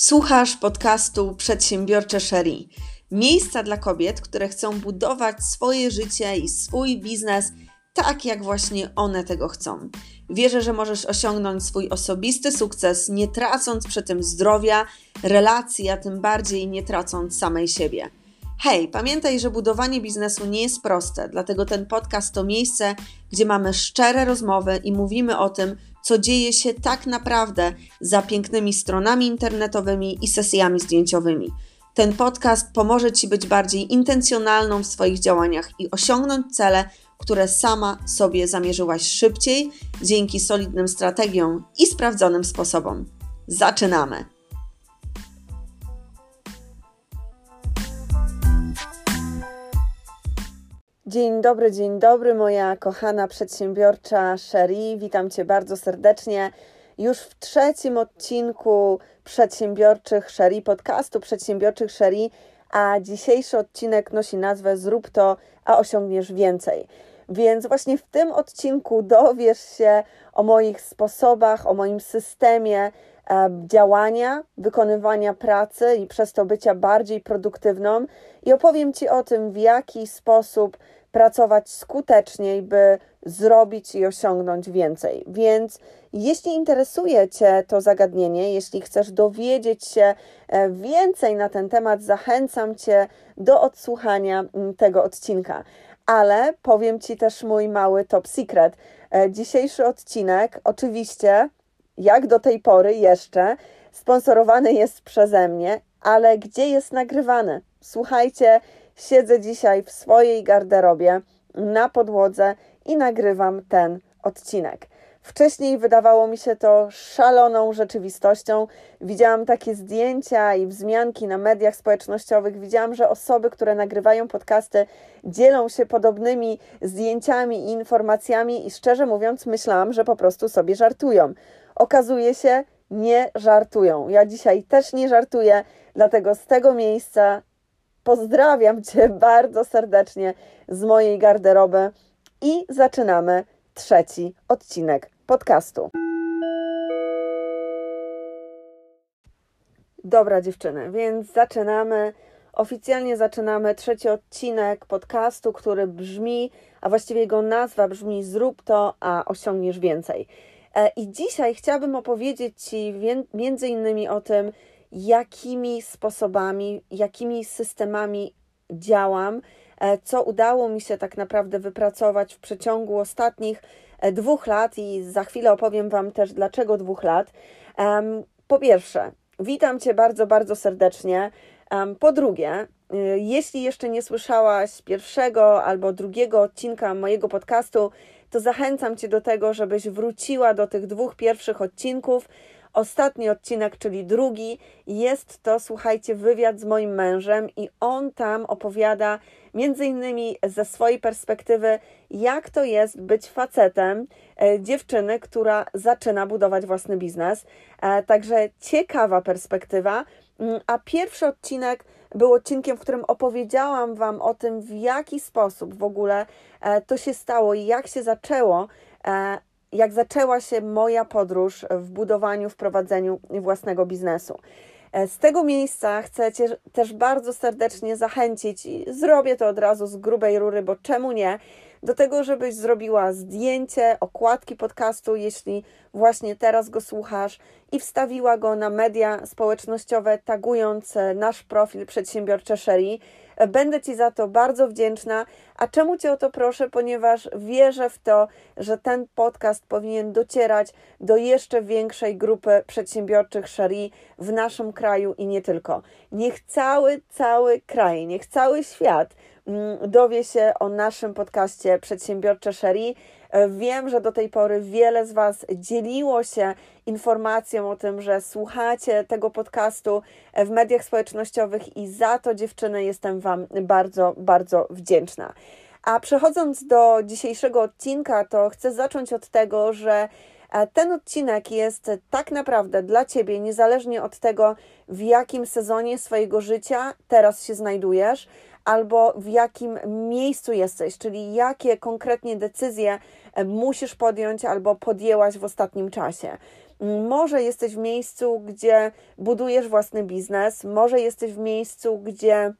Słuchasz podcastu Przedsiębiorcze Sherry. Miejsca dla kobiet, które chcą budować swoje życie i swój biznes tak, jak właśnie one tego chcą. Wierzę, że możesz osiągnąć swój osobisty sukces, nie tracąc przy tym zdrowia, relacji, a tym bardziej nie tracąc samej siebie. Hej, pamiętaj, że budowanie biznesu nie jest proste, dlatego ten podcast to miejsce, gdzie mamy szczere rozmowy i mówimy o tym, co dzieje się tak naprawdę za pięknymi stronami internetowymi i sesjami zdjęciowymi. Ten podcast pomoże Ci być bardziej intencjonalną w swoich działaniach i osiągnąć cele, które sama sobie zamierzyłaś szybciej dzięki solidnym strategiom i sprawdzonym sposobom. Zaczynamy! Dzień dobry, dzień dobry, moja kochana przedsiębiorcza Sherry. Witam Cię bardzo serdecznie już w trzecim odcinku przedsiębiorczych Sherry, podcastu przedsiębiorczych Sherry, a dzisiejszy odcinek nosi nazwę Zrób to, a osiągniesz więcej. Więc właśnie w tym odcinku dowiesz się o moich sposobach, o moim systemie e, działania, wykonywania pracy i przez to bycia bardziej produktywną i opowiem Ci o tym, w jaki sposób pracować skuteczniej, by zrobić i osiągnąć więcej. Więc jeśli interesuje Cię to zagadnienie, jeśli chcesz dowiedzieć się e, więcej na ten temat, zachęcam Cię do odsłuchania mm, tego odcinka. Ale powiem Ci też mój mały top secret. E, dzisiejszy odcinek, oczywiście, jak do tej pory jeszcze, sponsorowany jest przeze mnie, ale gdzie jest nagrywany? Słuchajcie, Siedzę dzisiaj w swojej garderobie na podłodze i nagrywam ten odcinek. Wcześniej wydawało mi się to szaloną rzeczywistością. Widziałam takie zdjęcia i wzmianki na mediach społecznościowych. Widziałam, że osoby, które nagrywają podcasty, dzielą się podobnymi zdjęciami i informacjami, i szczerze mówiąc, myślałam, że po prostu sobie żartują. Okazuje się, nie żartują. Ja dzisiaj też nie żartuję, dlatego z tego miejsca Pozdrawiam Cię bardzo serdecznie z mojej garderoby i zaczynamy trzeci odcinek podcastu. Dobra, dziewczyny, więc zaczynamy. Oficjalnie zaczynamy trzeci odcinek podcastu, który brzmi, a właściwie jego nazwa brzmi Zrób to, a osiągniesz więcej. E, I dzisiaj chciałabym opowiedzieć Ci między innymi o tym, jakimi sposobami, jakimi systemami działam, e, co udało mi się tak naprawdę wypracować w przeciągu ostatnich e, dwóch lat i za chwilę opowiem Wam też dlaczego dwóch lat. Po pierwsze, witam Cię bardzo, bardzo serdecznie. Po drugie, e, jeśli jeszcze nie słyszałaś pierwszego albo drugiego odcinka mojego podcastu, to zachęcam Cię do tego, żebyś wróciła do tych dwóch pierwszych odcinków Ostatni odcinek, czyli drugi, jest to, słuchajcie, wywiad z moim mężem i on tam opowiada między innymi ze swojej perspektywy, jak to jest być facetem e, dziewczyny, która zaczyna budować własny biznes. E, także ciekawa perspektywa. Mm, a pierwszy odcinek był odcinkiem, w którym opowiedziałam Wam o tym, w jaki sposób w ogóle e, to się stało i jak się zaczęło, jak zaczęła się moja podróż w budowaniu, w prowadzeniu własnego biznesu. E, z tego miejsca chcę Cię też bardzo serdecznie zachęcić i zrobię to od razu z grubej rury, bo czemu nie? Do tego, żebyś zrobiła zdjęcie, okładki podcastu, jeśli właśnie teraz go słuchasz, i wstawiła go na media społecznościowe, tagując e, nasz profil Przedsiębiorcze Sherry. E, będę Ci za to bardzo wdzięczna. A czemu Cię o to proszę? Ponieważ wierzę w to, że ten podcast powinien docierać do jeszcze większej grupy przedsiębiorczych Sherry w naszym kraju i nie tylko. Niech cały, cały kraj, niech cały świat dowie się o naszym podcaście Przedsiębiorcze Sherry E, wiem, że do tej pory wiele z Was dzieliło się informacją o tym, że słuchacie tego podcastu e, w mediach społecznościowych i za to, dziewczyny, jestem Wam bardzo, bardzo wdzięczna. A przechodząc do dzisiejszego odcinka, to chcę zacząć od tego, że e, ten odcinek jest tak naprawdę dla Ciebie, niezależnie od tego, w jakim sezonie swojego życia teraz się znajdujesz, albo w jakim miejscu jesteś, czyli jakie konkretnie decyzje e, musisz podjąć albo podjęłaś w ostatnim czasie. Może jesteś w miejscu, gdzie budujesz własny biznes, może jesteś w miejscu, gdzie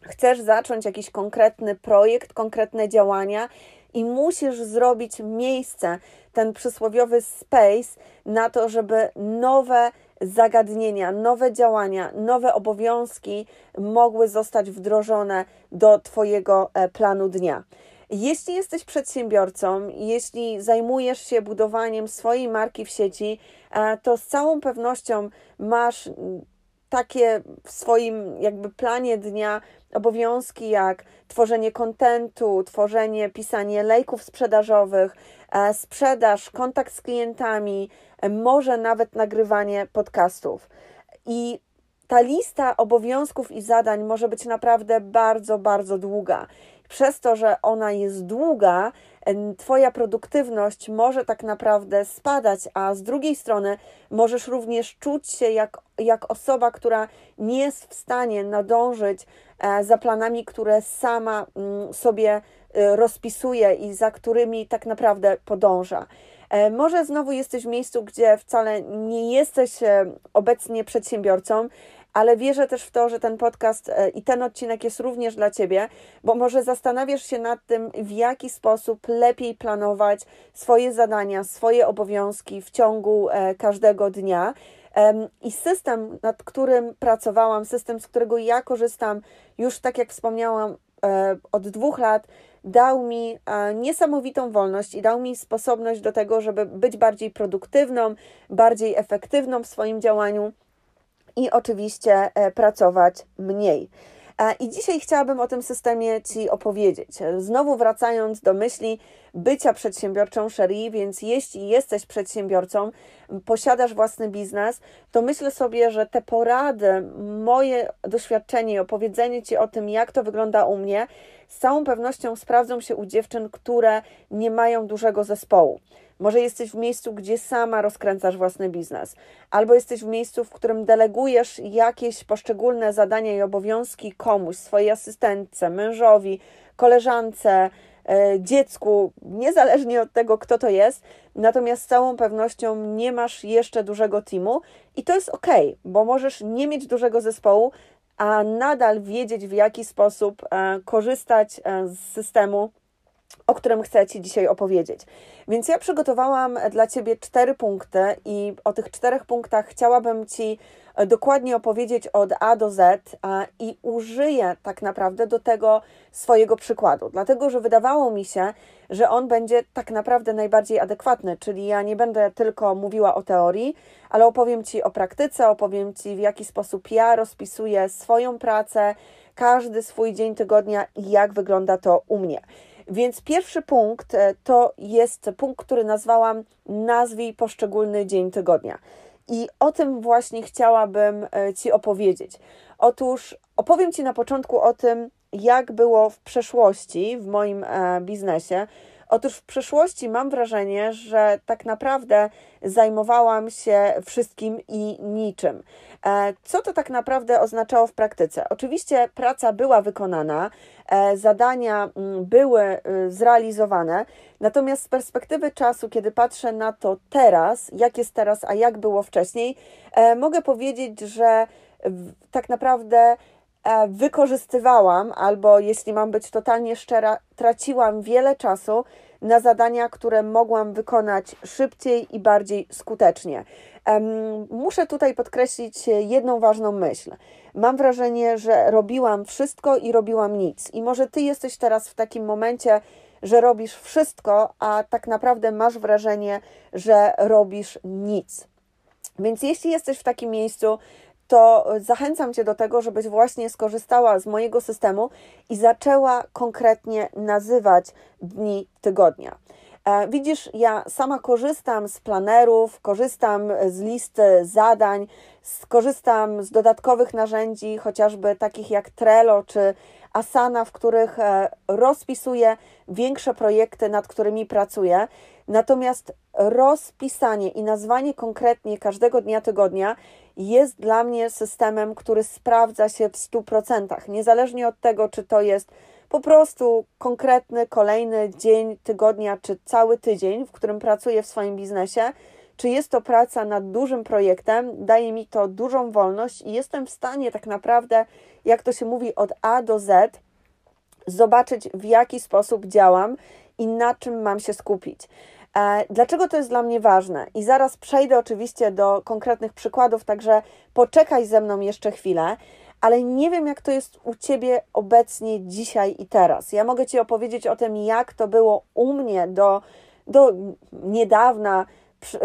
chcesz zacząć jakiś konkretny projekt, konkretne działania i musisz zrobić miejsce, ten przysłowiowy space, na to, żeby nowe zagadnienia, nowe działania, nowe obowiązki mogły zostać wdrożone do Twojego e, planu dnia. Jeśli jesteś przedsiębiorcą, jeśli zajmujesz się budowaniem swojej marki w sieci, e, to z całą pewnością masz takie w swoim jakby planie dnia obowiązki jak tworzenie kontentu, tworzenie, pisanie lejków sprzedażowych, e, sprzedaż, kontakt z klientami, e, może nawet nagrywanie podcastów. I ta lista obowiązków i zadań może być naprawdę bardzo, bardzo długa. Przez to, że ona jest długa, Twoja produktywność może tak naprawdę spadać, a z drugiej strony możesz również czuć się jak, jak osoba, która nie jest w stanie nadążyć e, za planami, które sama mm, sobie e, rozpisuje i za którymi tak naprawdę podąża. E, może znowu jesteś w miejscu, gdzie wcale nie jesteś obecnie przedsiębiorcą, ale wierzę też w to, że ten podcast e, i ten odcinek jest również dla Ciebie, bo może zastanawiasz się nad tym, w jaki sposób lepiej planować swoje zadania, swoje obowiązki w ciągu e, każdego dnia. I system, nad którym pracowałam, system, z którego ja korzystam, już tak jak wspomniałam, e, od dwóch lat, dał mi niesamowitą wolność i dał mi sposobność do tego, żeby być bardziej produktywną, bardziej efektywną w swoim działaniu i oczywiście e, pracować mniej. E, I dzisiaj chciałabym o tym systemie Ci opowiedzieć. Znowu wracając do myśli bycia przedsiębiorczą Sherry, więc jeśli jesteś przedsiębiorcą, posiadasz własny biznes, to myślę sobie, że te porady, moje doświadczenie i opowiedzenie Ci o tym, jak to wygląda u mnie, z całą pewnością sprawdzą się u dziewczyn, które nie mają dużego zespołu. Może jesteś w miejscu, gdzie sama rozkręcasz własny biznes, albo jesteś w miejscu, w którym delegujesz jakieś poszczególne zadania i obowiązki komuś, swojej asystentce, mężowi, koleżance, e, dziecku, niezależnie od tego, kto to jest, natomiast z całą pewnością nie masz jeszcze dużego teamu i to jest ok, bo możesz nie mieć dużego zespołu, a nadal wiedzieć, w jaki sposób e, korzystać e, z systemu o którym chcę Ci dzisiaj opowiedzieć. Więc ja przygotowałam dla Ciebie cztery punkty i o tych czterech punktach chciałabym Ci e, dokładnie opowiedzieć od A do Z i użyję tak naprawdę do tego swojego przykładu, dlatego że wydawało mi się, że on będzie tak naprawdę najbardziej adekwatny, czyli ja nie będę tylko mówiła o teorii, ale opowiem Ci o praktyce, opowiem Ci w jaki sposób ja rozpisuję swoją pracę, każdy swój dzień tygodnia i jak wygląda to u mnie. Więc pierwszy punkt e, to jest punkt, który nazwałam nazwij poszczególny dzień tygodnia. I o tym właśnie chciałabym e, Ci opowiedzieć. Otóż opowiem Ci na początku o tym, jak było w przeszłości w moim e, biznesie, Otóż w przeszłości mam wrażenie, że tak naprawdę zajmowałam się wszystkim i niczym. E, co to tak naprawdę oznaczało w praktyce? Oczywiście praca była wykonana, e, zadania mm, były y, zrealizowane, natomiast z perspektywy czasu, kiedy patrzę na to teraz, jak jest teraz, a jak było wcześniej, e, mogę powiedzieć, że tak naprawdę wykorzystywałam, albo jeśli mam być totalnie szczera, traciłam wiele czasu na zadania, które mogłam wykonać szybciej i bardziej skutecznie. Muszę tutaj podkreślić jedną ważną myśl. Mam wrażenie, że robiłam wszystko i robiłam nic. I może ty jesteś teraz w takim momencie, że robisz wszystko, a tak naprawdę masz wrażenie, że robisz nic. Więc jeśli jesteś w takim miejscu, to zachęcam Cię do tego, żebyś właśnie skorzystała z mojego systemu i zaczęła konkretnie nazywać dni tygodnia. E, widzisz, ja sama korzystam z planerów, korzystam z listy zadań, skorzystam z dodatkowych narzędzi, chociażby takich jak Trello czy Asana, w których e, rozpisuję większe projekty, nad którymi pracuję. Natomiast rozpisanie i nazwanie konkretnie każdego dnia tygodnia jest dla mnie systemem, który sprawdza się w 100%. Niezależnie od tego, czy to jest po prostu konkretny kolejny dzień tygodnia, czy cały tydzień, w którym pracuję w swoim biznesie, czy jest to praca nad dużym projektem, daje mi to dużą wolność i jestem w stanie tak naprawdę, jak to się mówi, od A do Z, zobaczyć w jaki sposób działam i na czym mam się skupić. E, dlaczego to jest dla mnie ważne? I zaraz przejdę oczywiście do konkretnych przykładów, także poczekaj ze mną jeszcze chwilę, ale nie wiem, jak to jest u ciebie obecnie, dzisiaj i teraz. Ja mogę ci opowiedzieć o tym, jak to było u mnie do, do niedawna,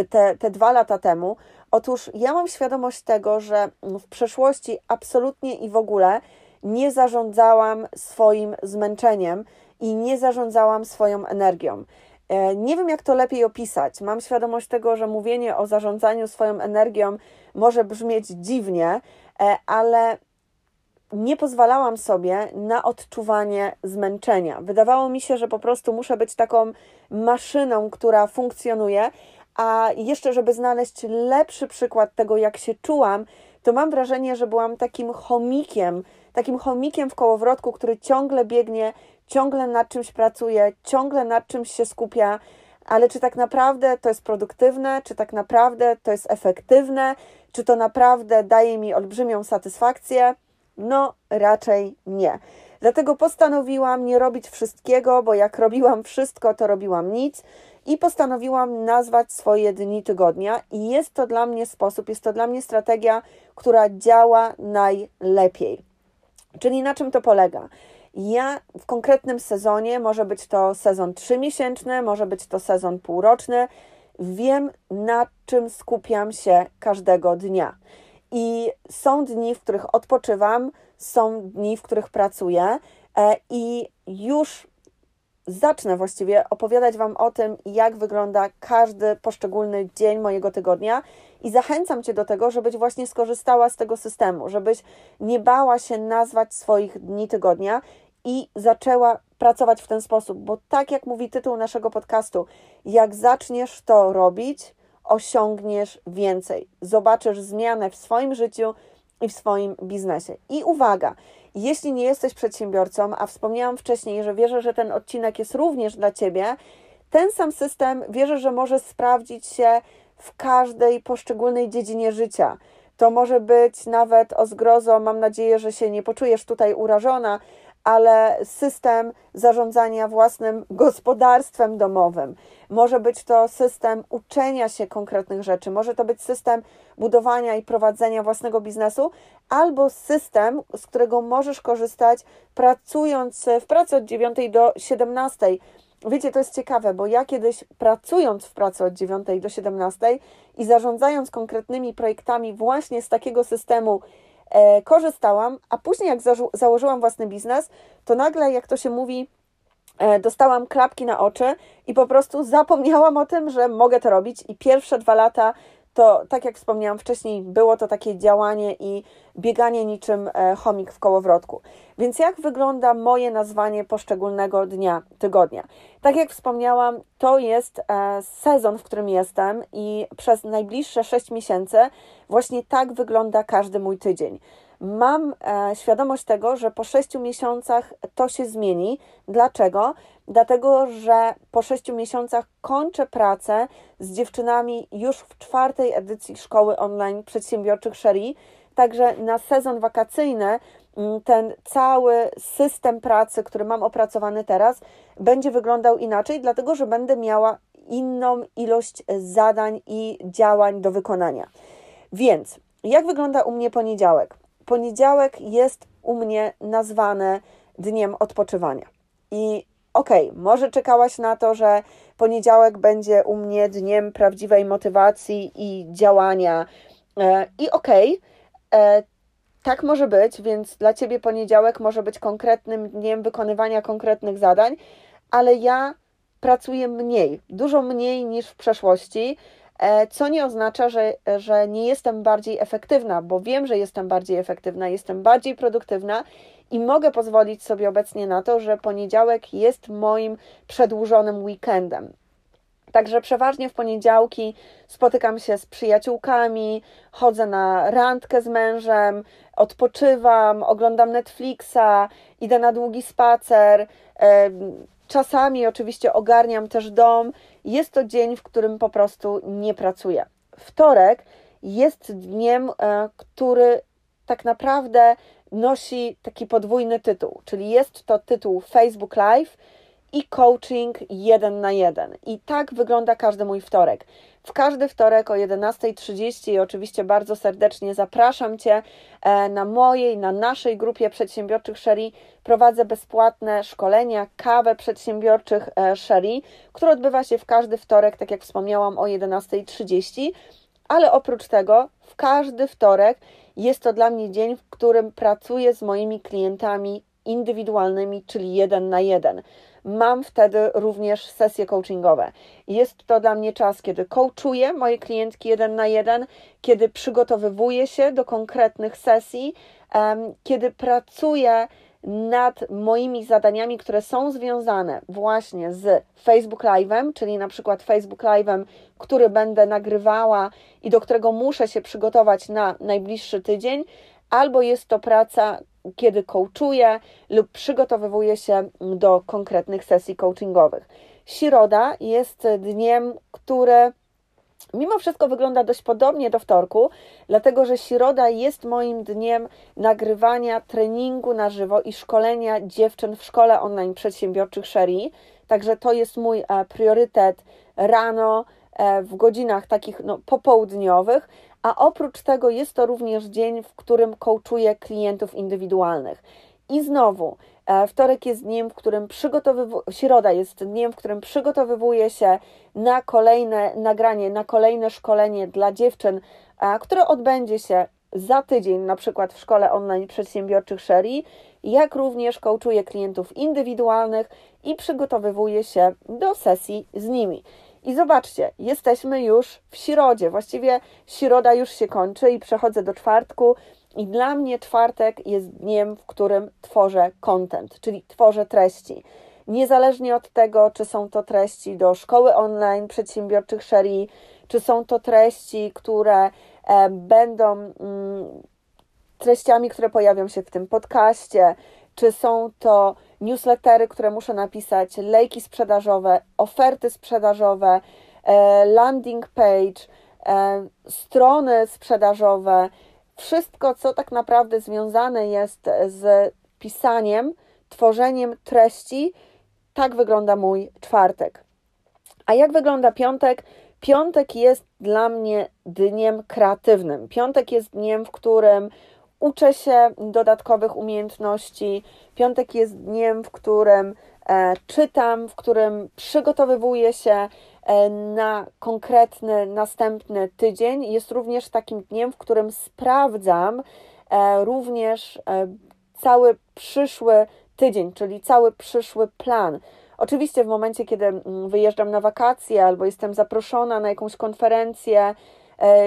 te, te dwa lata temu. Otóż ja mam świadomość tego, że w przeszłości absolutnie i w ogóle nie zarządzałam swoim zmęczeniem i nie zarządzałam swoją energią. E, nie wiem, jak to lepiej opisać. Mam świadomość tego, że mówienie o zarządzaniu swoją energią może brzmieć dziwnie, e, ale nie pozwalałam sobie na odczuwanie zmęczenia. Wydawało mi się, że po prostu muszę być taką maszyną, która funkcjonuje, a jeszcze, żeby znaleźć lepszy przykład tego, jak się czułam, to mam wrażenie, że byłam takim chomikiem, takim chomikiem w kołowrotku, który ciągle biegnie, ciągle nad czymś pracuje, ciągle nad czymś się skupia, ale czy tak naprawdę to jest produktywne, czy tak naprawdę to jest efektywne, czy to naprawdę daje mi olbrzymią satysfakcję? No, raczej nie. Dlatego postanowiłam nie robić wszystkiego, bo jak robiłam wszystko, to robiłam nic i postanowiłam nazwać swoje dni tygodnia i jest to dla mnie sposób, jest to dla mnie strategia, która działa najlepiej. Czyli na czym to polega? Ja w konkretnym sezonie, może być to sezon trzymiesięczny, może być to sezon półroczny, wiem na czym skupiam się każdego dnia. I są dni, w których odpoczywam, są dni, w których pracuję e, i już zacznę właściwie opowiadać Wam o tym, jak wygląda każdy poszczególny dzień mojego tygodnia i zachęcam Cię do tego, żebyś właśnie skorzystała z tego systemu, żebyś nie bała się nazwać swoich dni tygodnia i zaczęła pracować w ten sposób, bo tak jak mówi tytuł naszego podcastu, jak zaczniesz to robić, osiągniesz więcej. Zobaczysz zmianę w swoim życiu i w swoim biznesie. I uwaga, jeśli nie jesteś przedsiębiorcą, a wspomniałam wcześniej, że wierzę, że ten odcinek jest również dla Ciebie, ten sam system wierzę, że może sprawdzić się w każdej poszczególnej dziedzinie życia. To może być nawet o zgrozo, mam nadzieję, że się nie poczujesz tutaj urażona, ale system zarządzania własnym gospodarstwem domowym. Może być to system uczenia się konkretnych rzeczy, może to być system budowania i prowadzenia własnego biznesu, albo system, z którego możesz korzystać pracując w pracy od 9 do 17. Wiecie, to jest ciekawe, bo ja kiedyś pracując w pracy od 9 do 17 i zarządzając konkretnymi projektami właśnie z takiego systemu, e, korzystałam, a później jak założyłam własny biznes, to nagle, jak to się mówi, e, dostałam klapki na oczy i po prostu zapomniałam o tym, że mogę to robić i pierwsze dwa lata to, tak jak wspomniałam wcześniej, było to takie działanie i bieganie niczym e, chomik w kołowrotku. Więc jak wygląda moje nazwanie poszczególnego dnia, tygodnia? Tak jak wspomniałam, to jest e, sezon, w którym jestem i przez najbliższe 6 miesięcy właśnie tak wygląda każdy mój tydzień. Mam e, świadomość tego, że po 6 miesiącach to się zmieni. Dlaczego? Dlatego, że po 6 miesiącach kończę pracę z dziewczynami już w czwartej edycji szkoły online przedsiębiorczych Sherry. Także na sezon wakacyjny mm, ten cały system pracy, który mam opracowany teraz, będzie wyglądał inaczej, dlatego że będę miała inną ilość zadań i działań do wykonania. Więc jak wygląda u mnie poniedziałek? Poniedziałek jest u mnie nazwany dniem odpoczywania. I okej, okay, może czekałaś na to, że poniedziałek będzie u mnie dniem prawdziwej motywacji i działania. E, I okej, okay, e, tak może być, więc dla ciebie poniedziałek może być konkretnym dniem wykonywania konkretnych zadań, ale ja pracuję mniej, dużo mniej niż w przeszłości, co nie oznacza, że, że nie jestem bardziej efektywna, bo wiem, że jestem bardziej efektywna, jestem bardziej produktywna i mogę pozwolić sobie obecnie na to, że poniedziałek jest moim przedłużonym weekendem. Także przeważnie w poniedziałki spotykam się z przyjaciółkami, chodzę na randkę z mężem, odpoczywam, oglądam Netflixa, idę na długi spacer. czasami oczywiście ogarniam też dom. Jest to dzień, w którym po prostu nie pracuję. Wtorek jest dniem, e, który tak naprawdę nosi taki podwójny tytuł, czyli jest to tytuł Facebook Live i coaching jeden na jeden. I tak wygląda każdy mój wtorek. W każdy wtorek o 11.30 i oczywiście bardzo serdecznie zapraszam Cię e, na mojej, na naszej grupie przedsiębiorczych Sherry. Prowadzę bezpłatne szkolenia, kawę przedsiębiorczych e, Sherry, które odbywa się w każdy wtorek, tak jak wspomniałam, o 11.30. Ale oprócz tego, w każdy wtorek jest to dla mnie dzień, w którym pracuję z moimi klientami indywidualnymi, czyli jeden na jeden mam wtedy również sesje coachingowe. Jest to dla mnie czas, kiedy coachuję moje klientki jeden na jeden, kiedy przygotowywuję się do konkretnych sesji, kiedy pracuję nad moimi zadaniami, które są związane właśnie z Facebook Live'em, czyli na przykład Facebook Live'em, który będę nagrywała i do którego muszę się przygotować na najbliższy tydzień, albo jest to praca, kiedy coachuję lub przygotowywuję się do konkretnych sesji coachingowych. Środa jest dniem, który mimo wszystko wygląda dość podobnie do wtorku, dlatego że środa jest moim dniem nagrywania treningu na żywo i szkolenia dziewczyn w szkole online przedsiębiorczych Sherry. Także to jest mój e, priorytet rano e, w godzinach takich no, popołudniowych, a oprócz tego jest to również dzień, w którym coachuję klientów indywidualnych. I znowu, e, wtorek jest dniem, w którym przygotowywuję, środa jest dniem, w którym przygotowywuję się na kolejne nagranie, na kolejne szkolenie dla dziewczyn, e, które odbędzie się za tydzień, na przykład w szkole online przedsiębiorczych Sherry, jak również coachuję klientów indywidualnych i przygotowywuję się do sesji z nimi. I zobaczcie, jesteśmy już w środzie. Właściwie środa już się kończy i przechodzę do czwartku. I dla mnie czwartek jest dniem, w którym tworzę content, czyli tworzę treści. Niezależnie od tego, czy są to treści do szkoły online przedsiębiorczych Sherry, czy są to treści, które e, będą mm, treściami, które pojawią się w tym podcaście, czy są to newslettery, które muszę napisać, lejki sprzedażowe, oferty sprzedażowe, e, landing page, e, strony sprzedażowe, wszystko, co tak naprawdę związane jest z pisaniem, tworzeniem treści, tak wygląda mój czwartek. A jak wygląda piątek? Piątek jest dla mnie dniem kreatywnym. Piątek jest dniem, w którym uczę się dodatkowych umiejętności. Piątek jest dniem, w którym e, czytam, w którym przygotowywuję się e, na konkretny następny tydzień. Jest również takim dniem, w którym sprawdzam e, również cały przyszły tydzień, czyli cały przyszły plan. Oczywiście w momencie, kiedy mm, wyjeżdżam na wakacje albo jestem zaproszona na jakąś konferencję,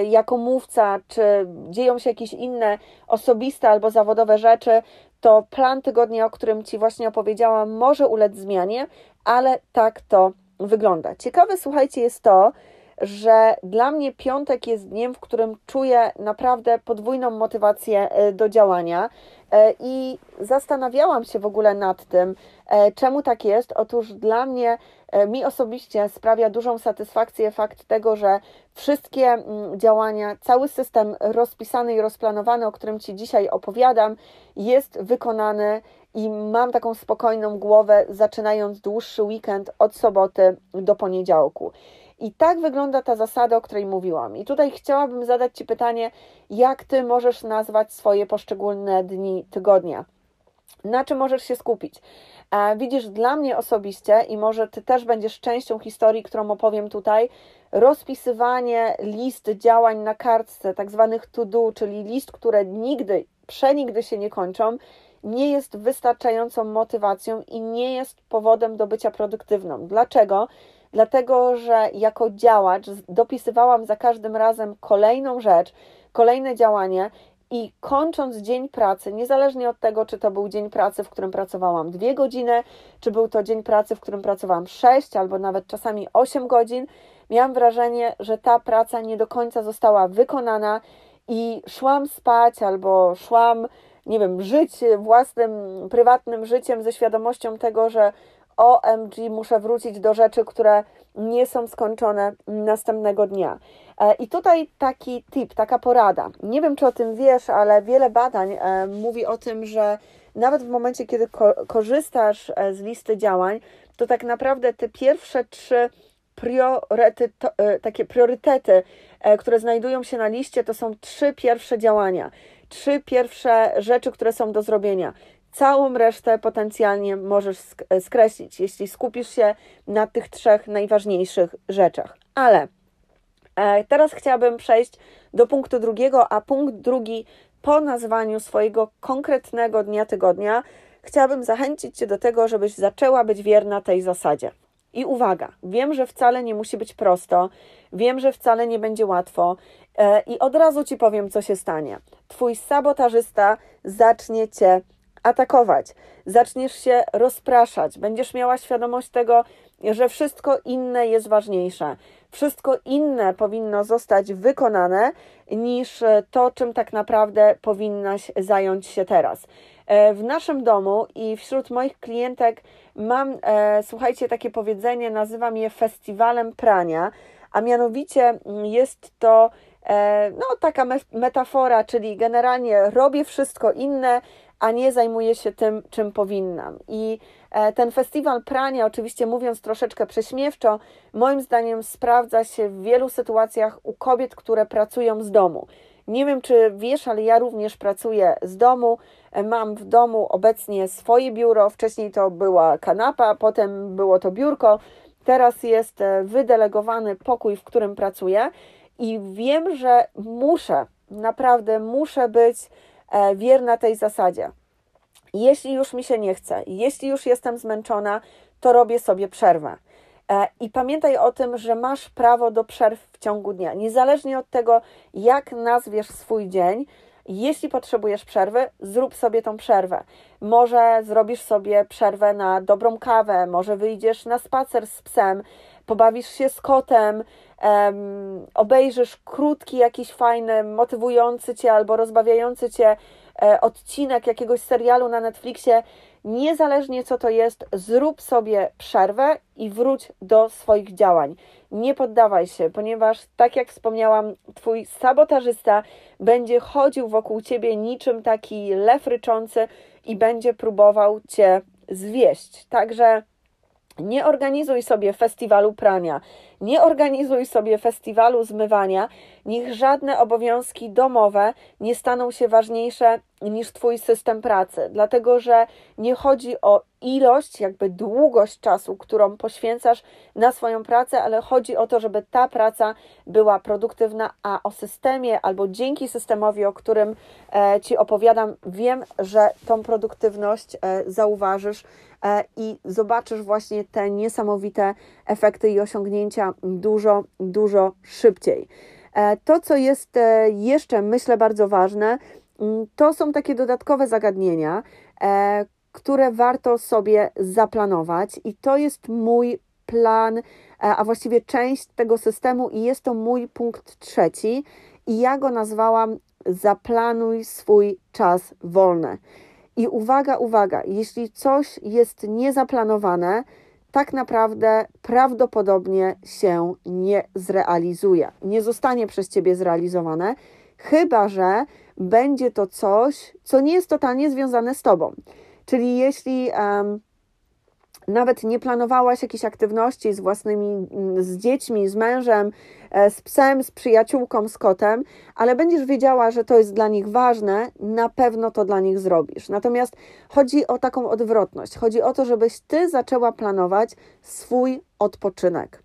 jako mówca, czy dzieją się jakieś inne osobiste albo zawodowe rzeczy, to plan tygodnia, o którym Ci właśnie opowiedziałam, może ulec zmianie, ale tak to wygląda. Ciekawe, słuchajcie, jest to, że dla mnie piątek jest dniem, w którym czuję naprawdę podwójną motywację e, do działania e, i zastanawiałam się w ogóle nad tym, czemu tak jest. Otóż dla mnie E, mi osobiście sprawia dużą satysfakcję fakt tego, że wszystkie mm, działania, cały system rozpisany i rozplanowany, o którym Ci dzisiaj opowiadam, jest wykonany i mam taką spokojną głowę, zaczynając dłuższy weekend od soboty do poniedziałku. I tak wygląda ta zasada, o której mówiłam. I tutaj chciałabym zadać Ci pytanie, jak Ty możesz nazwać swoje poszczególne dni tygodnia? Na czym możesz się skupić? Widzisz, dla mnie osobiście, i może Ty też będziesz częścią historii, którą opowiem tutaj, rozpisywanie list działań na kartce, tak zwanych to-do, czyli list, które nigdy, przenigdy się nie kończą, nie jest wystarczającą motywacją i nie jest powodem do bycia produktywną. Dlaczego? Dlatego, że jako działacz dopisywałam za każdym razem kolejną rzecz, kolejne działanie i kończąc dzień pracy, niezależnie od tego, czy to był dzień pracy, w którym pracowałam dwie godziny, czy był to dzień pracy, w którym pracowałam sześć albo nawet czasami osiem godzin, miałam wrażenie, że ta praca nie do końca została wykonana i szłam spać albo szłam, nie wiem, żyć własnym, prywatnym życiem ze świadomością tego, że OMG, muszę wrócić do rzeczy, które nie są skończone następnego dnia. E, I tutaj taki tip, taka porada. Nie wiem, czy o tym wiesz, ale wiele badań e, mówi o tym, że nawet w momencie, kiedy korzystasz e, z listy działań, to tak naprawdę te pierwsze trzy priorytety, takie priorytety, które znajdują się na liście, to są trzy pierwsze działania, trzy pierwsze rzeczy, które są do zrobienia. Całą resztę potencjalnie możesz skreślić, jeśli skupisz się na tych trzech najważniejszych rzeczach. Ale e, teraz chciałabym przejść do punktu drugiego, a punkt drugi po nazwaniu swojego konkretnego dnia tygodnia chciałabym zachęcić Cię do tego, żebyś zaczęła być wierna tej zasadzie. I uwaga, wiem, że wcale nie musi być prosto, wiem, że wcale nie będzie łatwo e, i od razu Ci powiem, co się stanie. Twój sabotażysta zacznie Cię atakować, zaczniesz się rozpraszać, będziesz miała świadomość tego, że wszystko inne jest ważniejsze. Wszystko inne powinno zostać wykonane niż to, czym tak naprawdę powinnaś zająć się teraz. E, w naszym domu i wśród moich klientek mam, e, słuchajcie, takie powiedzenie, nazywam je festiwalem prania, a mianowicie jest to e, no, taka metafora, czyli generalnie robię wszystko inne, a nie zajmuję się tym, czym powinnam. I e, ten festiwal prania, oczywiście mówiąc troszeczkę prześmiewczo, moim zdaniem sprawdza się w wielu sytuacjach u kobiet, które pracują z domu. Nie wiem, czy wiesz, ale ja również pracuję z domu. E, mam w domu obecnie swoje biuro. Wcześniej to była kanapa, potem było to biurko. Teraz jest e, wydelegowany pokój, w którym pracuję, i wiem, że muszę, naprawdę muszę być wierna tej zasadzie. Jeśli już mi się nie chce, jeśli już jestem zmęczona, to robię sobie przerwę. E, I pamiętaj o tym, że masz prawo do przerw w ciągu dnia. Niezależnie od tego, jak nazwiesz swój dzień, jeśli potrzebujesz przerwy, zrób sobie tą przerwę. Może zrobisz sobie przerwę na dobrą kawę, może wyjdziesz na spacer z psem, pobawisz się z kotem, um, obejrzysz krótki, jakiś fajny, motywujący cię albo rozbawiający cię e, odcinek jakiegoś serialu na Netflixie, niezależnie co to jest, zrób sobie przerwę i wróć do swoich działań. Nie poddawaj się, ponieważ, tak jak wspomniałam, twój sabotażysta będzie chodził wokół ciebie niczym taki lew ryczący i będzie próbował cię zwieść. Także nie organizuj sobie festiwalu prania, nie organizuj sobie festiwalu zmywania, niech żadne obowiązki domowe nie staną się ważniejsze niż Twój system pracy, dlatego że nie chodzi o ilość, jakby długość czasu, którą poświęcasz na swoją pracę, ale chodzi o to, żeby ta praca była produktywna, a o systemie albo dzięki systemowi, o którym e, Ci opowiadam, wiem, że tą produktywność e, zauważysz i zobaczysz właśnie te niesamowite efekty i osiągnięcia dużo, dużo szybciej. E, to, co jest e, jeszcze, myślę, bardzo ważne, mm, to są takie dodatkowe zagadnienia, e, które warto sobie zaplanować, i to jest mój plan, a właściwie część tego systemu, i jest to mój punkt trzeci, i ja go nazwałam Zaplanuj swój czas wolny. I uwaga, uwaga, jeśli coś jest niezaplanowane, tak naprawdę prawdopodobnie się nie zrealizuje, nie zostanie przez ciebie zrealizowane, chyba że będzie to coś, co nie jest totalnie związane z tobą. Czyli jeśli um, nawet nie planowałaś jakiejś aktywności z własnymi, z dziećmi, z mężem, e, z psem, z przyjaciółką, z kotem, ale będziesz wiedziała, że to jest dla nich ważne, na pewno to dla nich zrobisz. Natomiast chodzi o taką odwrotność. Chodzi o to, żebyś ty zaczęła planować swój odpoczynek.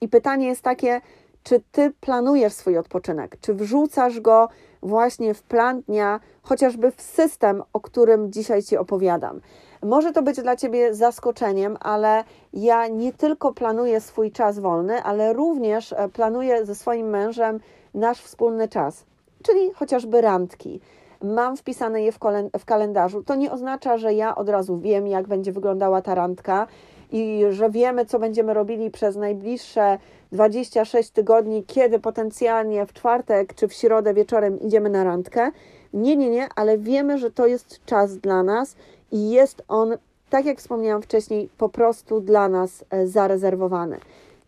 I pytanie jest takie, czy ty planujesz swój odpoczynek? Czy wrzucasz go właśnie w plan dnia, chociażby w system, o którym dzisiaj ci opowiadam? Może to być dla Ciebie zaskoczeniem, ale ja nie tylko planuję swój czas wolny, ale również e, planuję ze swoim mężem nasz wspólny czas, czyli chociażby randki. Mam wpisane je w, w kalendarzu. To nie oznacza, że ja od razu wiem, jak będzie wyglądała ta randka i że wiemy, co będziemy robili przez najbliższe 26 tygodni, kiedy potencjalnie w czwartek czy w środę wieczorem idziemy na randkę. Nie, nie, nie, ale wiemy, że to jest czas dla nas i jest on tak jak wspomniałam wcześniej, po prostu dla nas e, zarezerwowany.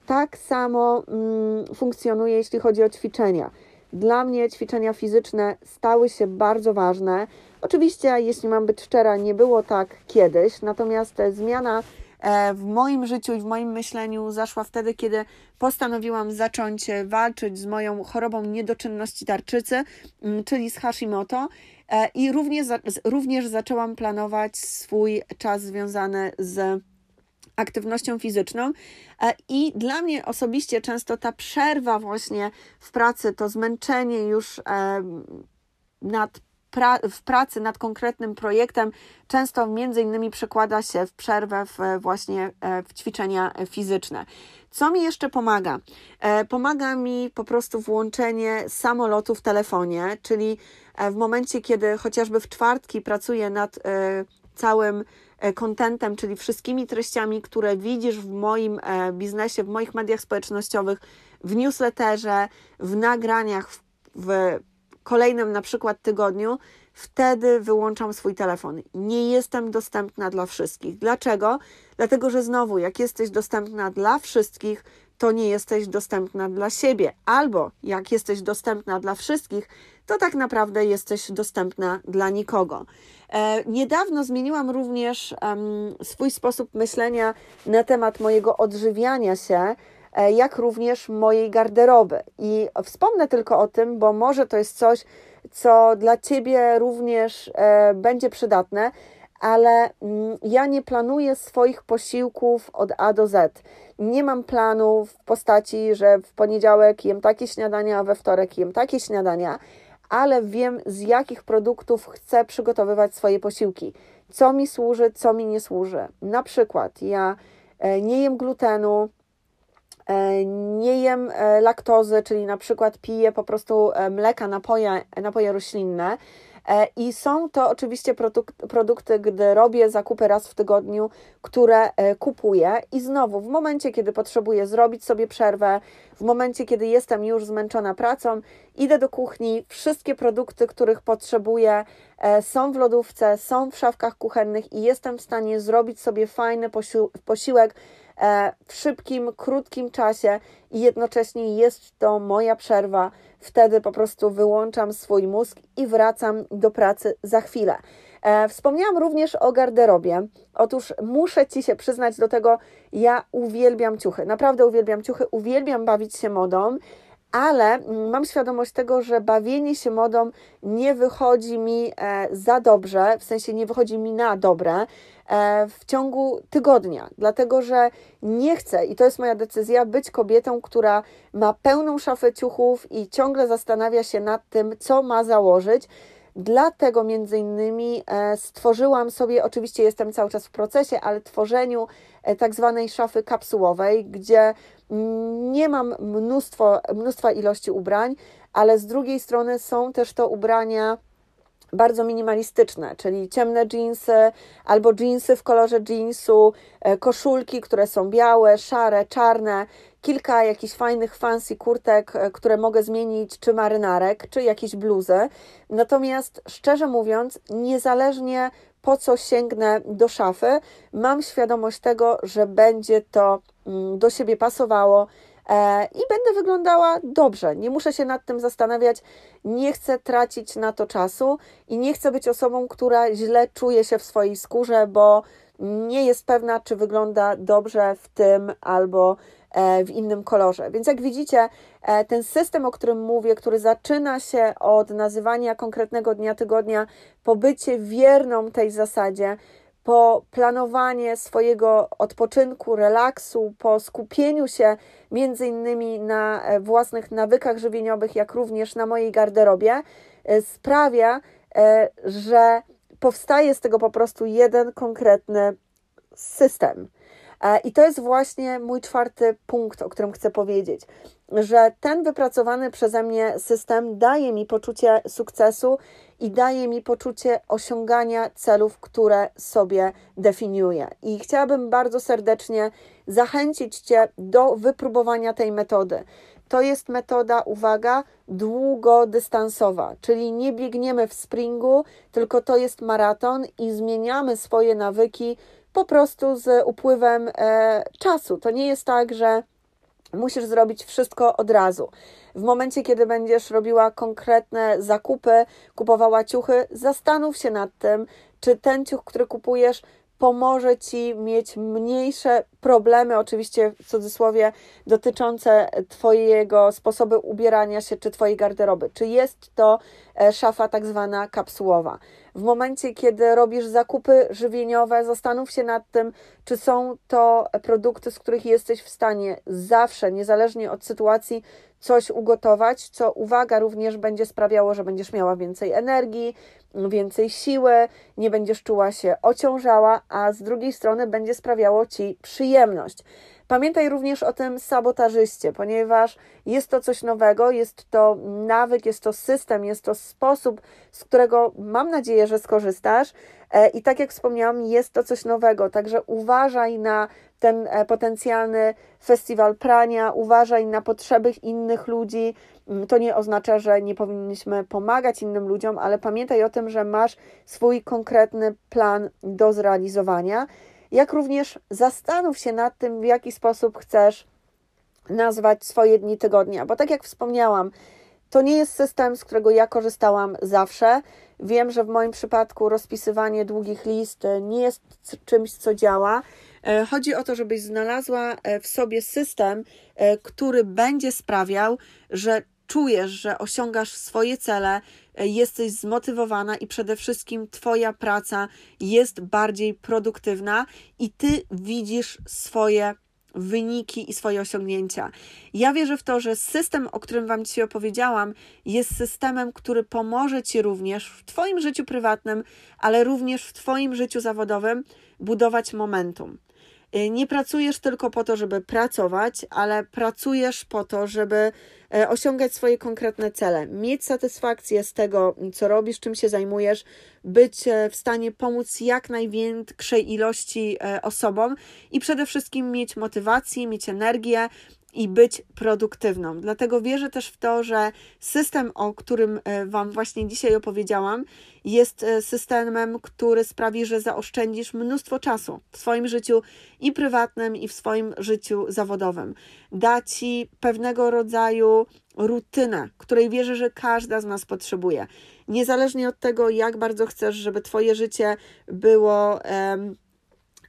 Tak samo mm, funkcjonuje, jeśli chodzi o ćwiczenia. Dla mnie ćwiczenia fizyczne stały się bardzo ważne. Oczywiście, jeśli mam być szczera, nie było tak kiedyś, natomiast zmiana e, w moim życiu i w moim myśleniu zaszła wtedy, kiedy postanowiłam zacząć walczyć z moją chorobą niedoczynności tarczycy, mm, czyli z Hashimoto. E, I również, również zaczęłam planować swój czas związany z aktywnością fizyczną. E, I dla mnie osobiście często ta przerwa właśnie w pracy, to zmęczenie już nad pra w pracy nad konkretnym projektem często między innymi przekłada się w przerwę w właśnie e, w ćwiczenia fizyczne. Co mi jeszcze pomaga? E, pomaga mi po prostu włączenie samolotu w telefonie, czyli w momencie, kiedy chociażby w czwartki pracuję nad całym kontentem, czyli wszystkimi treściami, które widzisz w moim e, biznesie, w moich mediach społecznościowych, w newsletterze, w nagraniach, w, w kolejnym na przykład tygodniu, wtedy wyłączam swój telefon. Nie jestem dostępna dla wszystkich. Dlaczego? Dlatego, że znowu, jak jesteś dostępna dla wszystkich, to nie jesteś dostępna dla siebie, albo jak jesteś dostępna dla wszystkich, to tak naprawdę jesteś dostępna dla nikogo. E, niedawno zmieniłam również swój sposób myślenia na temat mojego odżywiania się, jak również mojej garderoby. I wspomnę tylko o tym, bo może to jest coś, co dla Ciebie również e, będzie przydatne, ale mm, ja nie planuję swoich posiłków od A do Z. Nie mam planu w postaci, że w poniedziałek jem takie śniadania, a we wtorek jem takie śniadania ale wiem z jakich produktów chcę przygotowywać swoje posiłki. Co mi służy, co mi nie służy. Na przykład ja e, nie jem glutenu, e, nie jem e, laktozy, czyli na przykład piję po prostu mleka, napoje, napoje roślinne, E, I są to oczywiście produkty, gdy robię zakupy raz w tygodniu, które e, kupuję. I znowu, w momencie, kiedy potrzebuję zrobić sobie przerwę, w momencie, kiedy jestem już zmęczona pracą, idę do kuchni, wszystkie produkty, których potrzebuję, e, są w lodówce, są w szafkach kuchennych i jestem w stanie zrobić sobie fajny posiłek w szybkim, krótkim czasie i jednocześnie jest to moja przerwa wtedy po prostu wyłączam swój mózg i wracam do pracy za chwilę. E, wspomniałam również o garderobie. Otóż muszę Ci się przyznać do tego, ja uwielbiam ciuchy. Naprawdę uwielbiam ciuchy, uwielbiam bawić się modą ale mm, mam świadomość tego, że bawienie się modą nie wychodzi mi e, za dobrze, w sensie nie wychodzi mi na dobre e, w ciągu tygodnia, dlatego że nie chcę, i to jest moja decyzja, być kobietą, która ma pełną szafę ciuchów i ciągle zastanawia się nad tym, co ma założyć. Dlatego między innymi e, stworzyłam sobie, oczywiście jestem cały czas w procesie, ale tworzeniu tak zwanej szafy kapsułowej, gdzie nie mam mnóstwo, mnóstwa ilości ubrań, ale z drugiej strony są też to ubrania bardzo minimalistyczne, czyli ciemne jeansy albo jeansy w kolorze jeansu, e, koszulki, które są białe, szare, czarne, kilka jakichś fajnych fancy kurtek, e, które mogę zmienić, czy marynarek, czy jakieś bluzy. Natomiast szczerze mówiąc, niezależnie po co sięgnę do szafy, mam świadomość tego, że będzie to mm, do siebie pasowało e, i będę wyglądała dobrze. Nie muszę się nad tym zastanawiać, nie chcę tracić na to czasu i nie chcę być osobą, która źle czuje się w swojej skórze, bo nie jest pewna, czy wygląda dobrze w tym albo w innym kolorze. Więc jak widzicie, e, ten system, o którym mówię, który zaczyna się od nazywania konkretnego dnia tygodnia, po bycie wierną tej zasadzie, po planowanie swojego odpoczynku, relaksu, po skupieniu się między innymi na e, własnych nawykach żywieniowych, jak również na mojej garderobie, sprawia, że powstaje z tego po prostu jeden konkretny system. E, I to jest właśnie mój czwarty punkt, o którym chcę powiedzieć, że ten wypracowany przeze mnie system daje mi poczucie sukcesu i daje mi poczucie osiągania celów, które sobie definiuję. I chciałabym bardzo serdecznie zachęcić Cię do wypróbowania tej metody. To jest metoda, uwaga, długodystansowa, czyli nie biegniemy w springu, tylko to jest maraton i zmieniamy swoje nawyki po prostu z upływem e, czasu. To nie jest tak, że musisz zrobić wszystko od razu. W momencie, kiedy będziesz robiła konkretne zakupy, kupowała ciuchy, zastanów się nad tym, czy ten ciuch, który kupujesz, pomoże ci mieć mniejsze problemy, oczywiście w cudzysłowie, dotyczące Twojego sposobu ubierania się czy Twojej garderoby. Czy jest to e, szafa tak zwana kapsułowa? W momencie, kiedy robisz zakupy żywieniowe, zastanów się nad tym, czy są to produkty, z których jesteś w stanie zawsze, niezależnie od sytuacji, coś ugotować, co uwaga również będzie sprawiało, że będziesz miała więcej energii, więcej siły, nie będziesz czuła się ociążała, a z drugiej strony będzie sprawiało ci przyjemność. Pamiętaj również o tym sabotażyście, ponieważ jest to coś nowego, jest to nawyk, jest to system, jest to sposób, z którego mam nadzieję, że skorzystasz. E, I tak jak wspomniałam, jest to coś nowego, także uważaj na ten e, potencjalny festiwal prania, uważaj na potrzeby innych ludzi. Mm, to nie oznacza, że nie powinniśmy pomagać innym ludziom, ale pamiętaj o tym, że masz swój konkretny plan do zrealizowania. Jak również zastanów się nad tym, w jaki sposób chcesz nazwać swoje dni tygodnia, bo tak jak wspomniałam, to nie jest system, z którego ja korzystałam zawsze. Wiem, że w moim przypadku rozpisywanie długich list nie jest czymś, co działa. E, chodzi o to, żebyś znalazła e, w sobie system, e, który będzie sprawiał, że czujesz, że osiągasz swoje cele, jesteś zmotywowana i przede wszystkim Twoja praca jest bardziej produktywna i Ty widzisz swoje wyniki i swoje osiągnięcia. Ja wierzę w to, że system, o którym Wam dzisiaj opowiedziałam, jest systemem, który pomoże Ci również w Twoim życiu prywatnym, ale również w Twoim życiu zawodowym budować momentum. Y, nie pracujesz tylko po to, żeby pracować, ale pracujesz po to, żeby e, osiągać swoje konkretne cele, mieć satysfakcję z tego, co robisz, czym się zajmujesz, być e, w stanie pomóc jak największej ilości e, osobom i przede wszystkim mieć motywację, mieć energię, i być produktywną. Dlatego wierzę też w to, że system, o którym e, Wam właśnie dzisiaj opowiedziałam, jest e, systemem, który sprawi, że zaoszczędzisz mnóstwo czasu w swoim życiu i prywatnym, i w swoim życiu zawodowym. Da Ci pewnego rodzaju rutynę, której wierzę, że każda z nas potrzebuje. Niezależnie od tego, jak bardzo chcesz, żeby Twoje życie było.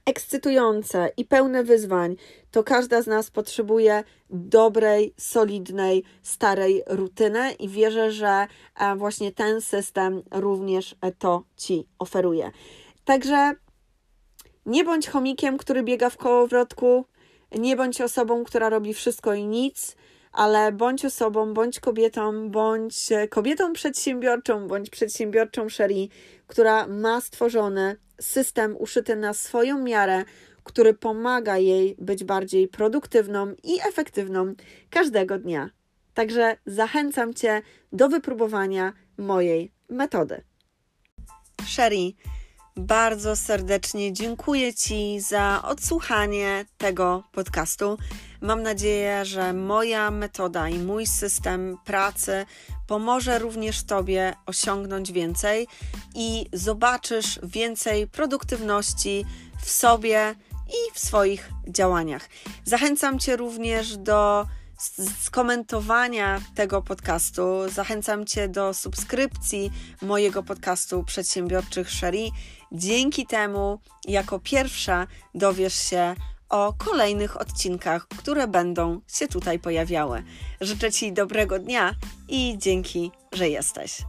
Ekscytujące i pełne wyzwań, to każda z nas potrzebuje dobrej, solidnej, starej rutyny i wierzę, że e, właśnie ten system również to Ci oferuje. Także nie bądź chomikiem, który biega w kołowrotku, nie bądź osobą, która robi wszystko i nic, ale bądź osobą, bądź kobietą, bądź e, kobietą przedsiębiorczą, bądź przedsiębiorczą Sherry, która ma stworzony system uszyty na swoją miarę, który pomaga jej być bardziej produktywną i efektywną każdego dnia. Także zachęcam Cię do wypróbowania mojej metody. Sherry, bardzo serdecznie dziękuję Ci za odsłuchanie tego podcastu. Mam nadzieję, że moja metoda i mój system pracy pomoże również Tobie osiągnąć więcej i zobaczysz więcej produktywności w sobie i w swoich działaniach. Zachęcam Cię również do skomentowania tego podcastu. Zachęcam Cię do subskrypcji mojego podcastu Przedsiębiorczych Sherry. Dzięki temu, jako pierwsza, dowiesz się o kolejnych odcinkach, które będą się tutaj pojawiały. Życzę Ci dobrego dnia i dzięki, że jesteś.